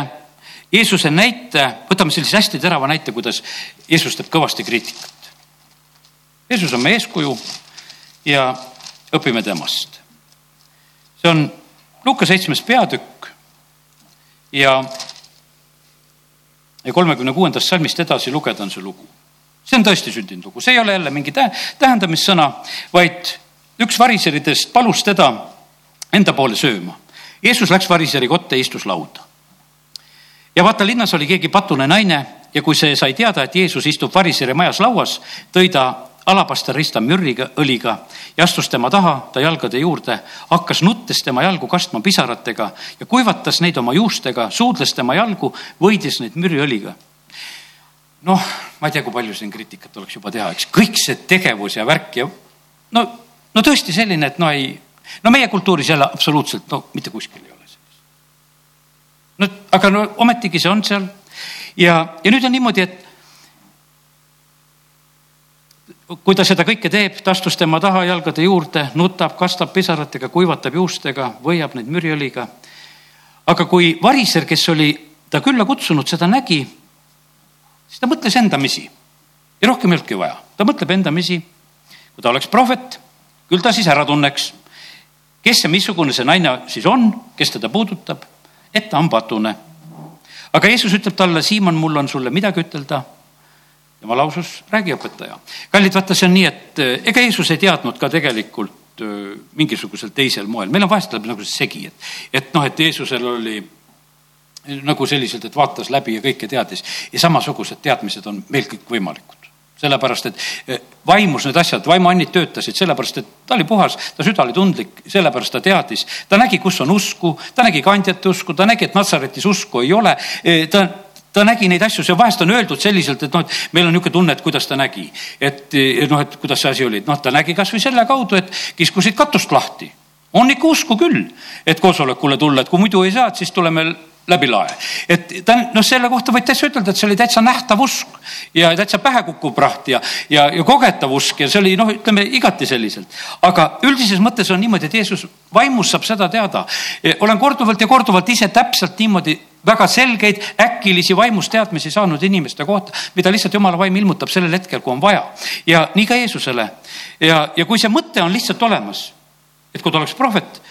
Jeesuse näite, võtame sellise hästi terava näite, kuidas Jeesus teeb kõvasti kriitikat. Jeesus on meie eeskuju ja õpime temast. see on Luuka seitsmes peatükk ja, ja kolmekümne kuuendast salmist edasi lugeda on see lugu. see on tõesti sündinud lugu, see ei ole jälle mingi tähendamissõna, vaid üks variseridest palus teda enda poole sööma. Jeesus läks variseri kotta ja istus lauda. ja vaata, linnas oli keegi patune naine ja kui see sai teada, et Jeesus istub variseri majas lauas, tõi ta alabasta rista mürriga, õliga ja astus tema taha, ta jalgade juurde, hakkas nuttes tema jalgu kastma pisaratega ja kuivatas neid oma juustega, suudles tema jalgu, võidis neid mürriõliga. noh, ma ei tea, kui palju siin kriitikat oleks juba teha, eks kõik see tegevus ja värk ja no, no tõesti selline, et no ei, no meie kultuuris jälle absoluutselt, no mitte kuskil ei ole sellist. no aga no ometigi see on seal ja, ja nüüd on niimoodi, et kui ta seda kõike teeb, ta astus tema taha jalgade juurde, nutab, kastab pisaratega, kuivatab juustega, võiab neid mürjõliga. aga kui variser, kes oli ta külla kutsunud, seda nägi, siis ta mõtles endamisi ja rohkem ei olnudki vaja, ta mõtleb endamisi. kui ta oleks prohvet, küll ta siis ära tunneks, kes ja missugune see naine siis on, kes teda puudutab, et ta on patune. aga Jeesus ütleb talle, Siimon, mul on sulle midagi ütelda tema lausus, räägi õpetaja. kallid, vaata, see on nii, et eh, ega Jeesus ei teadnud ka tegelikult eh, mingisugusel teisel moel, meil on vahest läheb nagu segi, et, et noh, et Jeesusel oli eh, nagu selliselt, et vaatas läbi ja kõike teadis ja samasugused teadmised on meil kõik võimalikud sellepärast, et vaimus need asjad, vaimuannid töötasid sellepärast, et ta oli puhas, ta süda oli tundlik, sellepärast ta teadis. ta nägi, kus on usku, ta nägi kandjate usku, ta nägi, et Natsaretis usku ei ole. ta ta nägi neid asju, see vahest on öeldud selliselt, et noh, et meil on niisugune tunne, et kuidas ta nägi. et noh, et kuidas see asi oli, et noh, ta nägi kasvõi selle kaudu, et kiskusid katust lahti. on ikka usku küll, et koosolekule tulla, et kui muidu ei saa, et siis tuleme läbi lae. et ta noh, selle kohta võid täitsa ütelda, et see oli täitsa nähtav usk ja täitsa pähe kukkuv praht ja, ja, ja kogetav usk ja see oli noh, ütleme igati selliselt. aga üldises mõttes on niimoodi, et Jeesus vaimus saab seda teada. olen korduvalt ja korduvalt ise täpselt niimoodi väga selgeid äkilisi vaimusteadmisi saanud inimeste kohta, mida lihtsalt jumala vaim ilmutab sellel hetkel, kui on vaja. ja nii ka Jeesusele. ja, ja kui see mõte on lihtsalt olemas, et kui ta oleks prohvet,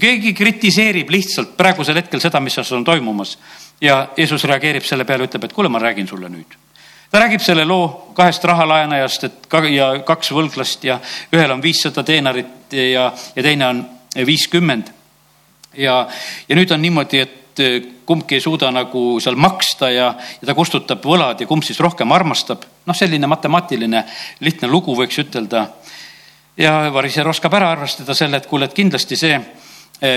keegi kritiseerib lihtsalt praegusel hetkel seda, mis on toimumas ja Jeesus reageerib selle peale, ütleb, et kuule, ma räägin sulle nüüd ta räägib selle loo kahest rahalaenajast, et ka, ja kaks võlglast ja ühel on viissada teenarit ja, ja teine on viiskümmend. ja, ja nüüd on niimoodi, et kumbki ei suuda nagu seal maksta ja, ja ta kustutab võlad ja kumb siis rohkem armastab. noh, selline matemaatiline lihtne lugu, võiks ütelda. ja variser oskab ära arvestada selle, et kuule, et kindlasti see,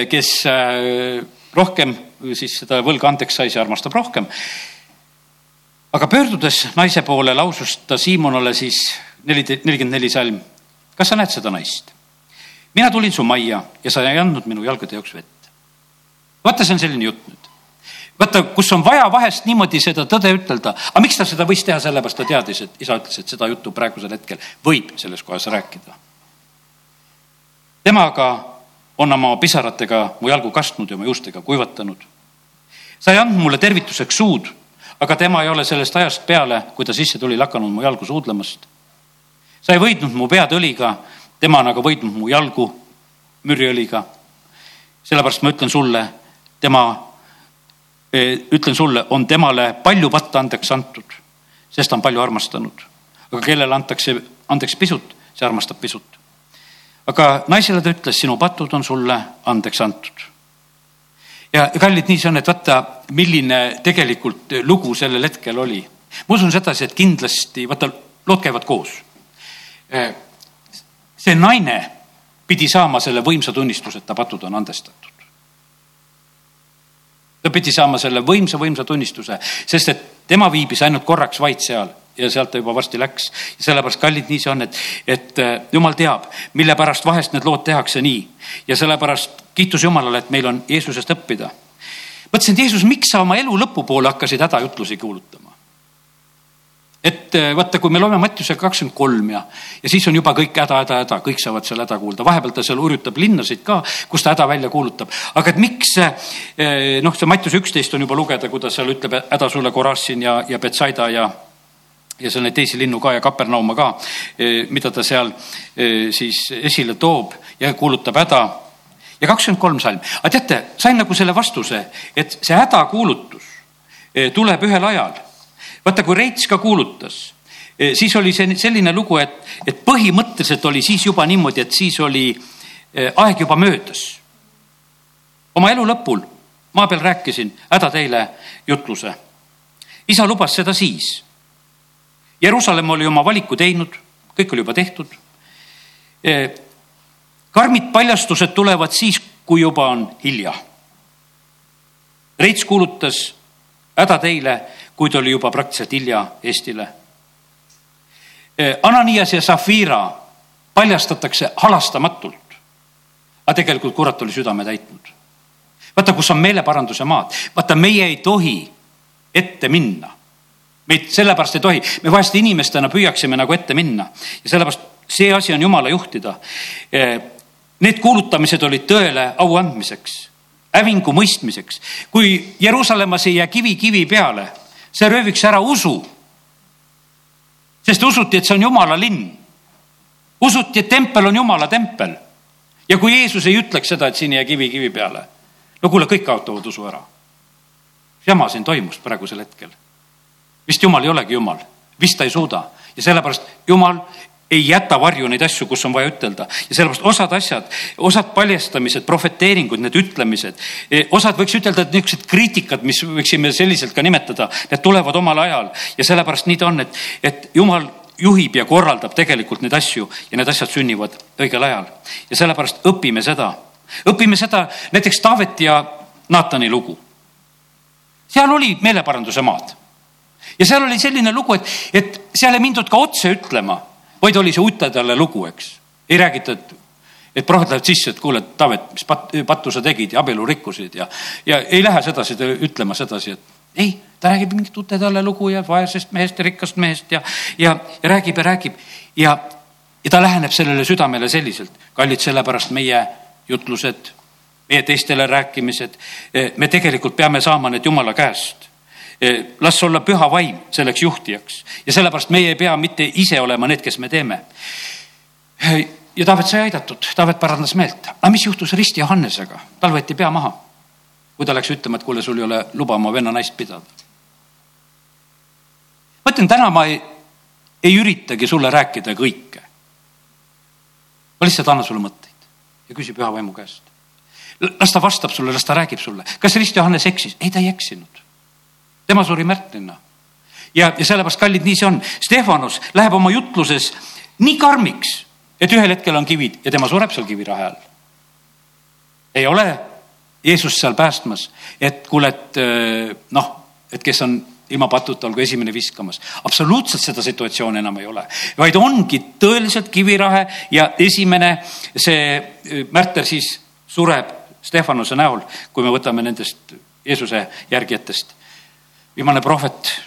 kes äh, rohkem siis seda võlga andeks sai, see armastab rohkem. aga pöördudes naise poole, lausus ta Siimonale siis neli, nelikümmend neli salm. kas sa näed seda naist? mina tulin su majja ja sa ei andnud minu jalgade jaoks vett vaata, see on selline jutt nüüd. Vaata, kus on vaja vahest niimoodi seda tõde ütelda, aga miks ta seda võis teha, sellepärast ta teadis, et isa ütles, et seda juttu praegusel hetkel võib selles kohas rääkida. tema aga on oma pisaratega mu jalgu kastnud ja oma juustega kuivatanud. sa ei andnud mulle tervituseks suud, aga tema ei ole sellest ajast peale, kui ta sisse tuli, lakanud mu jalgu suudlemast. sa ei võidnud mu pead õliga, tema on aga võidnud mu jalgu mürjõliga. sellepärast ma ütlen sulle tema, ütlen sulle, on temale palju patta andeks antud, sest ta on palju armastanud. aga kellele antakse andeks pisut, see armastab pisut. aga naisele ta ütles, sinu patud on sulle andeks antud. ja kallid, nii see on, et vaata, milline tegelikult lugu sellel hetkel oli. ma usun sedasi, et kindlasti, vaata, lood käivad koos. Eh, see naine pidi saama selle võimsa tunnistuse, et ta patud on andestatud ta pidi saama selle võimsa, võimsa tunnistuse, sest et tema viibis ainult korraks vaid seal ja sealt ta juba varsti läks. sellepärast, kallid, nii see on, et, et äh, jumal teab, mille pärast vahest need lood tehakse nii. ja sellepärast kiitus Jumalale, et meil on Jeesusest õppida. mõtlesin, et Jeesus, miks sa oma elu lõpupoole hakkasid hädajutlusi kuulutama? Et eh, vaata, kui me loeme Mattiuse kakskümmend kolm ja, ja siis on juba kõik häda, häda, häda, kõik saavad seal häda kuulda, vahepeal ta seal hurjutab linnasid ka, kus ta häda välja kuulutab. aga et miks eh, noh, see Mattiuse üksteist on juba lugeda, kui ta seal ütleb häda sulle Korassin ja, ja Betsaida ja ja seal neid teisi linnu ka ja Kapernauma ka, eh, mida ta seal siis esile toob ja kuulutab häda. ja kakskümmend kolm salm, aga teate, sain nagu selle vastuse, et see hädakuulutus tuleb ühel ajal vaata, kui Reits ka kuulutas, e, siis oli see selline lugu, et, et põhimõtteliselt oli siis juba niimoodi, et siis oli e, aeg juba möödas. oma elu lõpul maa peal rääkisin häda teile jutluse. isa lubas seda siis. Jeruusalemm oli oma valiku teinud, kõik oli juba tehtud. E, karmid paljastused tulevad siis, kui juba on hilja. Reits kuulutas häda teile kuid oli juba praktiliselt hilja Eestile. Ananias ja Zafira paljastatakse halastamatult. aga tegelikult kurat oli südame täitnud. vaata, kus on meeleparanduse maad, vaata, meie ei tohi ette minna. meid sellepärast ei tohi, me vahest inimestena püüaksime nagu ette minna ja sellepärast see asi on jumala juhtida. Need kuulutamised olid tõele au andmiseks, hävingu mõistmiseks. kui Jeruusalemmas ei jää kivi kivi peale see rööviks ära usu. sest usuti, et see on jumala linn. usuti, et tempel on jumala tempel. ja kui Jeesus ei ütleks seda, et siin ei jää kivi kivi peale, no kuule, kõik kaotavad usu ära. jama siin toimus praegusel hetkel. vist jumal ei olegi jumal, vist ta ei suuda ja sellepärast jumal ei jäta varju neid asju, kus on vaja ütelda ja sellepärast osad asjad, osad paljastamised, prohveteeringud, need ütlemised, e, osad võiks ütelda, et niisugused kriitikad, mis võiksime selliselt ka nimetada, need tulevad omal ajal ja sellepärast nii ta on, et, et jumal juhib ja korraldab tegelikult neid asju ja need asjad sünnivad õigel ajal. ja sellepärast õpime seda, õpime seda näiteks Taavet ja Naatani lugu. seal oli meeleparanduse maad ja seal oli selline lugu, et, et seal ei mindud ka otse ütlema vaid oli see utedale lugu, eks. ei räägitud, et prohvet läheb sisse, et kuule, Taavet, mis pat-, pattu sa tegid ja abielu rikkusid ja, ja ei lähe sedasi ütlema sedasi, et ei, ta räägib mingit utetalle lugu ja vaesest mehest ja rikkast mehest ja, ja, ja räägib ja räägib ja, ja ta läheneb sellele südamele selliselt. kallid, sellepärast meie jutlused, meie teistele rääkimised, me tegelikult peame saama need jumala käest las olla püha vaim selleks juhtijaks ja sellepärast meie ei pea mitte ise olema need, kes me teeme. ja Taavet sai aidatud, Taavet parandas meelt, aga mis juhtus Risti Johannesega, tal võeti pea maha. kui ta läks ütlema, et kuule, sul ei ole luba oma venna naist pidada. ma ütlen, täna ma ei, ei üritagi sulle rääkida kõike. ma lihtsalt annan sulle mõtteid ja küsi püha vaimu käest. las ta vastab sulle, las ta räägib sulle, kas Risti Johannes eksis? ei, ta ei eksinud tema suri märtrina. ja, ja sellepärast, kallid, nii see on. Stefanus läheb oma jutluses nii karmiks, et ühel hetkel on kivid ja tema sureb seal kivirahe all. ei ole Jeesus seal päästmas, et kuule, et äh, noh, et kes on ilma patuta, olgu esimene viskamas. absoluutselt seda situatsiooni enam ei ole, vaid ongi tõeliselt kivirahe ja esimene see äh, märter siis sureb Stefanuse näol, kui me võtame nendest Jeesuse järgijatest viimane prohvet,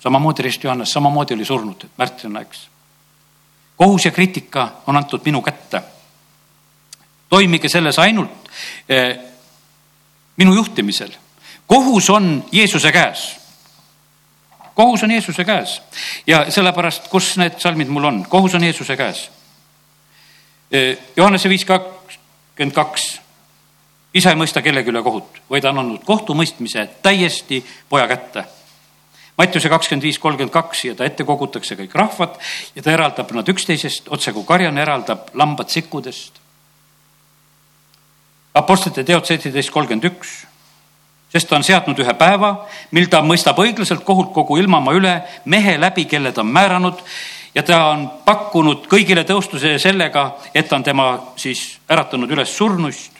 samamoodi Rist Johannes, samamoodi oli surnud märtsina, eks. kohus ja kriitika on antud minu kätte. toimige selles ainult eh, minu juhtimisel. kohus on Jeesuse käes. kohus on Jeesuse käes ja sellepärast, kus need salmid mul on, kohus on Jeesuse käes eh,. Johannese viis kakskümmend kaks isa ei mõista kellegi üle kohut, vaid on andnud kohtumõistmise täiesti poja kätte. Mattiuse kakskümmend viis, kolmkümmend kaks ja ta ette kogutakse kõik rahvad ja ta eraldab nad üksteisest, otse kui karjane eraldab lambad sikkudest. Apostlite teod seitseteist, kolmkümmend üks, sest ta on seadnud ühe päeva, mil ta mõistab õiglaselt kohut kogu ilmamaa üle mehe läbi, kelle ta on määranud ja ta on pakkunud kõigile tõustuse sellega, et ta on tema siis äratanud üles surnuist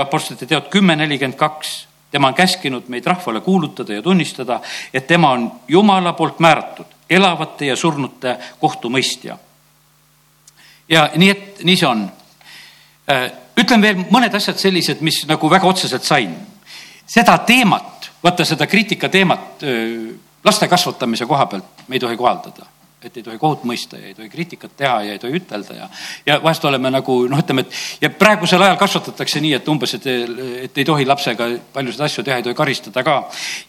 Apostlite teod kümme nelikümmend kaks, tema on käskinud meid rahvale kuulutada ja tunnistada, et tema on Jumala poolt määratud elavate ja surnute kohtumõistja. ja nii, et nii see on. ütlen veel mõned asjad sellised, mis nagu väga otseselt sain. seda teemat, vaata seda kriitika teemat laste kasvatamise koha pealt me ei tohi kohaldada et ei tohi kohut mõista ja ei tohi kriitikat teha ja ei tohi ütelda ja, ja vahest oleme nagu noh, ütleme, et ja praegusel ajal kasvatatakse nii, et umbes, et, et ei tohi lapsega paljusid asju teha, ei tohi karistada ka.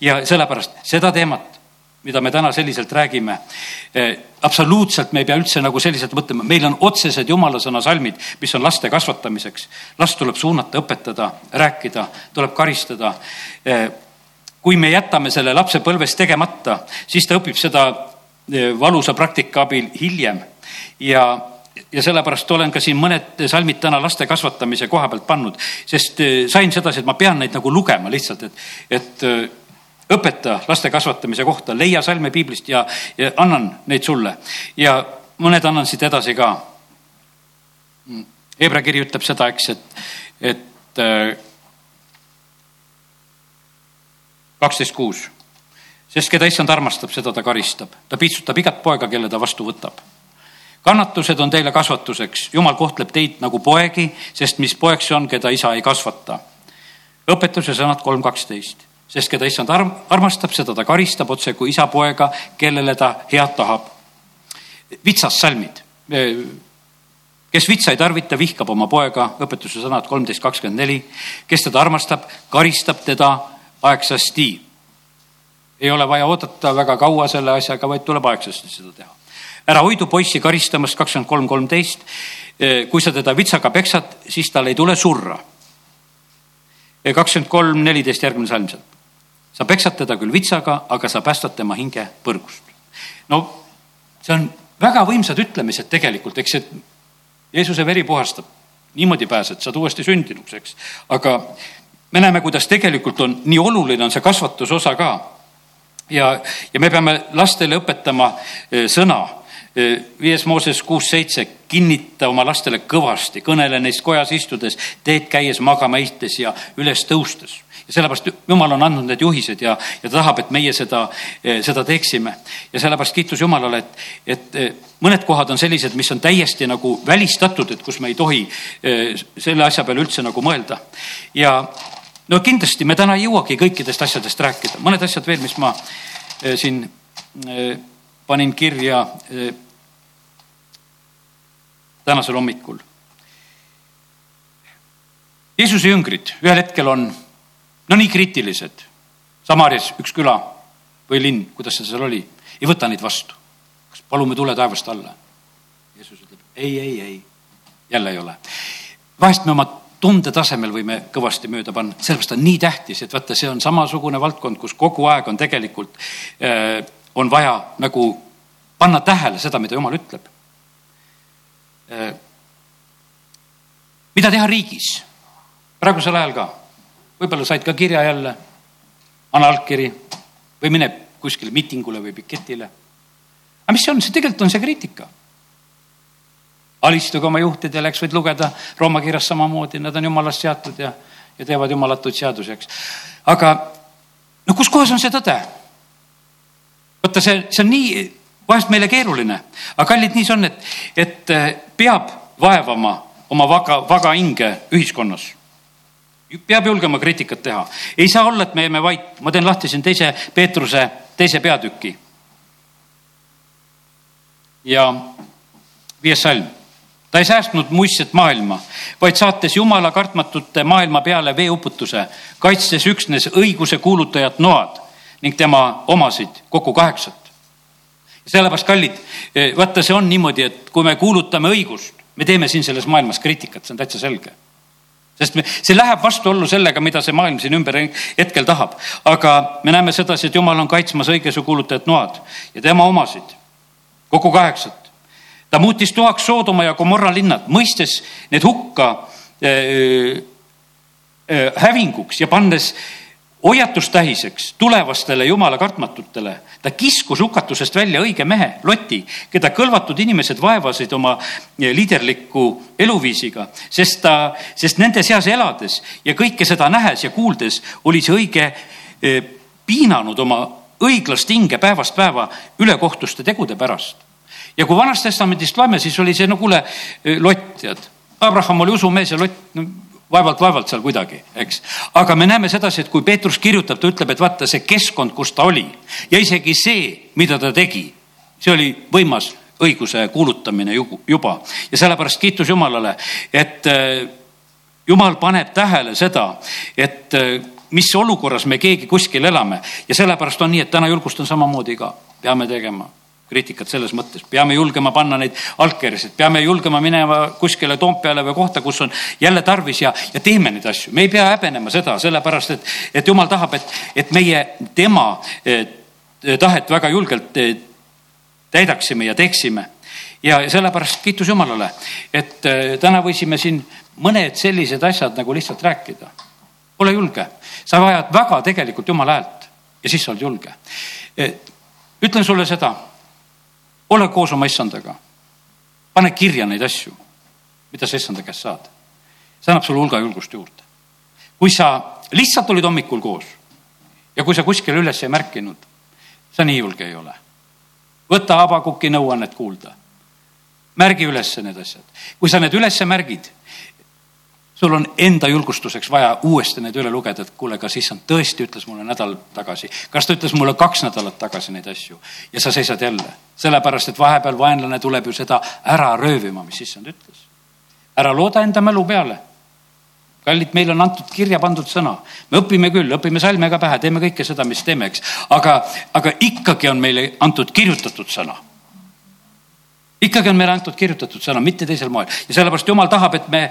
ja sellepärast seda teemat, mida me täna selliselt räägime eh,, absoluutselt me ei pea üldse nagu selliselt mõtlema, meil on otsesed jumala sõna salmid, mis on laste kasvatamiseks. last tuleb suunata, õpetada, rääkida, tuleb karistada eh, kui me jätame selle lapse põlves tegemata, siis ta õpib seda valusa praktika abil hiljem. Ja ja sellepärast olen ka siin mõned salmid täna laste kasvatamise koha pealt pannud, sest eh, sain sedasi, et ma pean neid nagu lugema lihtsalt, et, et eh, õpeta laste kasvatamise kohta, leia salme piiblist ja, ja annan neid sulle. Ja mõned annan siit edasi ka. Hebra kiri ütleb seda, eks, et, et eh, kaksteist kuus sest keda issand armastab, seda ta karistab. ta piitsutab igat poega, kelle ta vastu võtab. kannatused on teile kasvatuseks, jumal kohtleb teid nagu poegi, sest mis poeg see on, keda isa ei kasvata. õpetuse sõnad kolm kaksteist, sest keda issand arm, armastab, seda ta karistab otse kui isa poega, kellele ta head tahab. vitsas salmid kes vitsa ei tarvita, vihkab oma poega, õpetuse sõnad kolmteist kakskümmend neli. kes teda armastab, karistab teda aegsasti ei ole vaja oodata väga kaua selle asjaga, vaid tuleb aegsasti seda teha. ära hoidu poissi karistamast, kakskümmend kolm, kolmteist. kui sa teda vitsaga peksad, siis tal ei tule surra. kakskümmend kolm, neliteist järgmine salm sealt. sa peksad teda küll vitsaga, aga sa päästad tema hinge põrgust. no see on väga võimsad ütlemised tegelikult, eks, et Jeesuse veri puhastab, niimoodi pääsed, saad uuesti sündinuks, eks. aga me näeme, kuidas tegelikult on, nii oluline on see kasvatusosa ka ja, ja me peame lastele õpetama e, sõna. E, viies Mooses kuus, seitse, kinnita oma lastele kõvasti, kõnele neist kojas istudes, teed käies, magama istes ja üles tõustes. ja sellepärast Jumal on andnud need juhised ja, ja ta tahab, et meie seda, seda teeksime. ja sellepärast kiitus Jumalale, et, et mõned kohad on sellised, mis on täiesti nagu välistatud, et kus me ei tohi selle asja peale üldse nagu mõelda. ja no kindlasti me täna ei jõuagi kõikidest asjadest rääkida, mõned asjad veel, mis ma siin panin kirja tänasel hommikul. Jeesuse jüngrid ühel hetkel on no nii kriitilised. Samarias üks küla või linn, kuidas see seal oli, ei võta neid vastu. kas palume tule taevast alla? Jeesus ütleb ei, ei, ei, jälle ei ole. vahest me oma tunde tasemel võime kõvasti mööda panna, sellepärast on nii tähtis, et vaata, see on samasugune valdkond, kus kogu aeg on tegelikult äh,, on vaja nagu panna tähele seda, mida Jumal ütleb äh,. mida teha riigis? praegusel ajal ka. võib-olla said ka kirja jälle, anna allkiri või mine kuskile miitingule või piketile. aga mis see on, see tegelikult on see kriitika. Alistuge oma juhtidele, eks võid lugeda Rooma kirjas samamoodi, nad on jumalast seatud ja, ja teevad jumalatud seadusi, eks. aga no kus kohas on see tõde? vaata, see, see on nii vahest meile keeruline, aga kallid, nii see on, et, et eh, peab vaevama oma vaga, vaga hinge ühiskonnas peab julgema kriitikat teha. ei saa olla, et me jääme vait. ma teen lahti siin teise Peetruse teise peatüki. ja viies salm. Ta ei säästnud muistset maailma, vaid saates Jumala kartmatute maailma peale veeuputuse, kaitstes üksnes õiguse kuulutajat Noad ning tema omasid, kokku kaheksat. sellepärast, kallid, vaata, see on niimoodi, et kui me kuulutame õigust, me teeme siin selles maailmas kriitikat, see on täitsa selge sest me, see läheb vastuollu sellega, mida see maailm siin ümber hetkel tahab. aga me näeme sedasi, et jumal on kaitsmas õigeusu kuulutajat Noad ja tema omasid, kokku kaheksat. Ta muutis toaks Soodoma ja Gomorra linnad, mõistes need hukka äh, äh, hävinguks ja pannes hoiatustähiseks tulevastele jumala kartmatutele. ta kiskus hukatusest välja õige mehe, Loti, keda kõlvatud inimesed vaevasid oma eh, liiderliku eluviisiga, sest ta, sest nende seas elades ja kõike seda nähes ja kuuldes oli see õige eh, piinanud oma õiglast hinge päevast päeva ülekohtuste tegude pärast. Ja kui Vanast Testamendist loeme, siis oli see, no kuule, eh, Lott, tead, Abraham oli usumees ja Lott no, vaevalt-vaevalt seal kuidagi, eks. aga me näeme sedasi, et kui Peetrus kirjutab, ta ütleb, et vaata see keskkond, kus ta oli ja isegi see, mida ta tegi, see oli võimas õiguse kuulutamine juba. Ja sellepärast kiitus Jumalale, et äh, Jumal paneb tähele seda, et äh, mis olukorras me keegi kuskil elame. Ja sellepärast on nii, et täna julgustan samamoodi ka, peame tegema kriitikat selles mõttes, peame julgema panna neid allkirjasid, peame julgema minema kuskile Toompeale või kohta, kus on jälle tarvis ja, ja teeme neid asju. me ei pea häbenema seda, sellepärast et, et jumal tahab, et, et meie tema et, tahet väga julgelt täidaksime ja teeksime. ja sellepärast kiitus Jumalale, et äh, täna võisime siin mõned sellised asjad nagu lihtsalt rääkida. ole julge, sa vajad väga tegelikult Jumala häält ja siis sa oled julge. ütlen sulle seda ole koos oma issandaga. pane kirja neid asju, mida sa issanda käest saad. see annab sulle hulga julgust juurde. kui sa lihtsalt olid hommikul koos ja kui sa kuskile üles ei märkinud, sa nii julge ei ole. võta Habakuki nõuannet kuulda. märgi üles need asjad. kui sa need üles märgid sul on enda julgustuseks vaja uuesti need üle lugeda, et kuule, kas issand tõesti ütles mulle nädal tagasi, kas ta ütles mulle kaks nädalat tagasi neid asju. Ja sa seisad jälle, sellepärast et vahepeal vaenlane tuleb ju seda ära röövima, mis issand ütles. ära looda enda mälu peale. kallid, meil on antud kirja pandud sõna, me õpime küll, õpime salme ka pähe, teeme kõike seda, mis teeme, eks, aga, aga ikkagi on meile antud kirjutatud sõna ikkagi on meile antud kirjutatud sõna, mitte teisel moel. Ja sellepärast jumal tahab, et me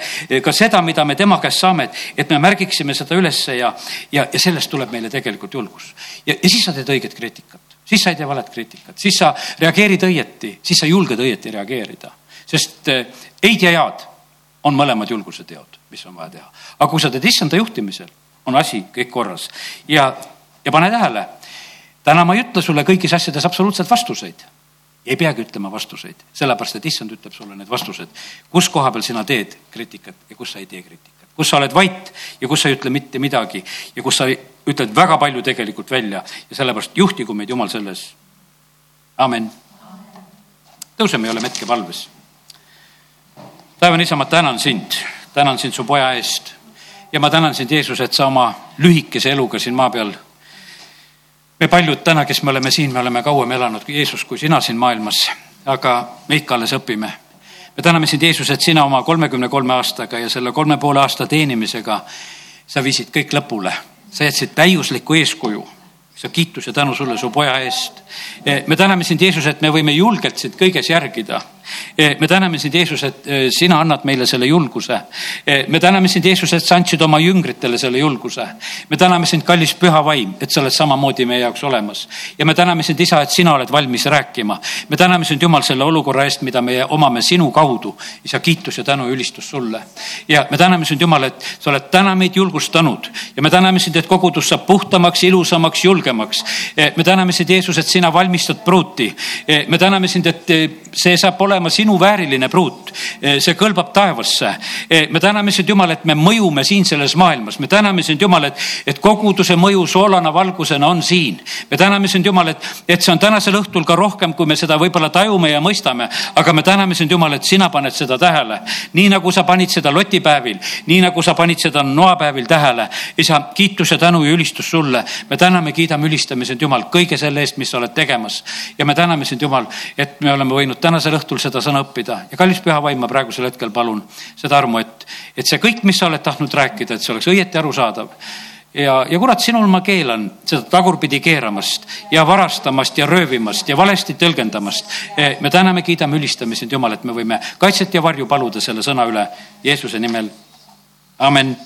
ka seda, mida me tema käest saame, et, et me märgiksime seda ülesse ja, ja, ja sellest tuleb meile tegelikult julgus. ja, ja siis sa teed õiget kriitikat, siis sa ei tee valet kriitikat, siis sa reageerid õieti, siis sa julged õieti reageerida, sest eh, eid ja jaad on mõlemad julguse teod, mis on vaja teha. aga kui sa teed issanda juhtimisel, on asi kõik korras. Ja, ja pane tähele, täna ma ei ütle sulle kõigis asjades absoluutselt vastuseid ei peagi ütlema vastuseid, sellepärast et issand ütleb sulle need vastused, kus koha peal sina teed kriitikat ja kus sa ei tee kriitikat, kus sa oled vait ja kus sa ei ütle mitte midagi ja kus sa ütled väga palju tegelikult välja ja sellepärast juhtigu meid Jumal selles. amen. tõuseme ja oleme hetkepalves. taevane isa, ma tänan sind, tänan sind su poja eest ja ma tänan sind, Jeesus, et sa oma lühikese eluga siin maa peal me paljud täna, kes me oleme siin, me oleme kauem elanud kui Jeesus, kui sina siin maailmas, aga me ikka alles õpime me täname sind, Jeesus, et sina oma kolmekümne kolme aastaga ja selle kolme poole aasta teenimisega, sa viisid kõik lõpule. sa jätsid täiusliku eeskuju sa kiitus ja tänu sulle su poja eest. me täname sind, Jeesus, et me võime julgelt sind kõiges järgida me täname sind, Jeesus, et eh, sina annad meile selle julguse. Eh, me täname sind, Jeesus, et sa andsid oma jüngritele selle julguse. me täname sind, kallis püha vaim, et sa oled samamoodi meie jaoks olemas. ja me täname sind, isa, et sina oled valmis rääkima. me täname sind, Jumal, selle olukorra eest, mida me omame sinu kaudu. isa, kiitus ja tänu ja ülistus sulle. ja me täname sind, Jumal, et sa oled täna meid julgustanud ja me täname sind, et kogudus saab puhtamaks, ilusamaks, julgemaks. me täname sind, Jeesus, et sina valmistad pruuti. me täname sind, et see saab olema olema sinu vääriline pruut. Eh, see kõlbab taevasse. Eh, me täname sind, Jumal, et me mõjume siin selles maailmas. me täname sind, Jumal, et, et koguduse mõju soolana valgusena on siin. me täname sind, Jumal, et, et see on tänasel õhtul ka rohkem, kui me seda võib-olla tajume ja mõistame. aga me täname sind, Jumal, et sina paned seda tähele. nii nagu sa panid seda lotipäevil, nii nagu sa panid seda noapäevil tähele. isa, kiitus ja tänu ja ülistus sulle. me täname, kiidame, ülistame sind, Jumal, kõige selle eest, mis sa oled tegemas. ja me täname sind, Jumal, et me oleme võinud tänasel õhtul seda seda sõna õppida ja kallis püha vaim, ma praegusel hetkel palun seda armu, et, et see kõik, mis sa oled tahtnud rääkida, et see oleks õieti arusaadav ja, ja kurat, sinul ma keelan seda tagurpidi keeramast ja varastamast ja röövimast ja valesti tõlgendamast. E, me täname, kiidame, ülistame sind, Jumal, et me võime kaitset ja varju paluda selle sõna üle Jeesuse nimel. amen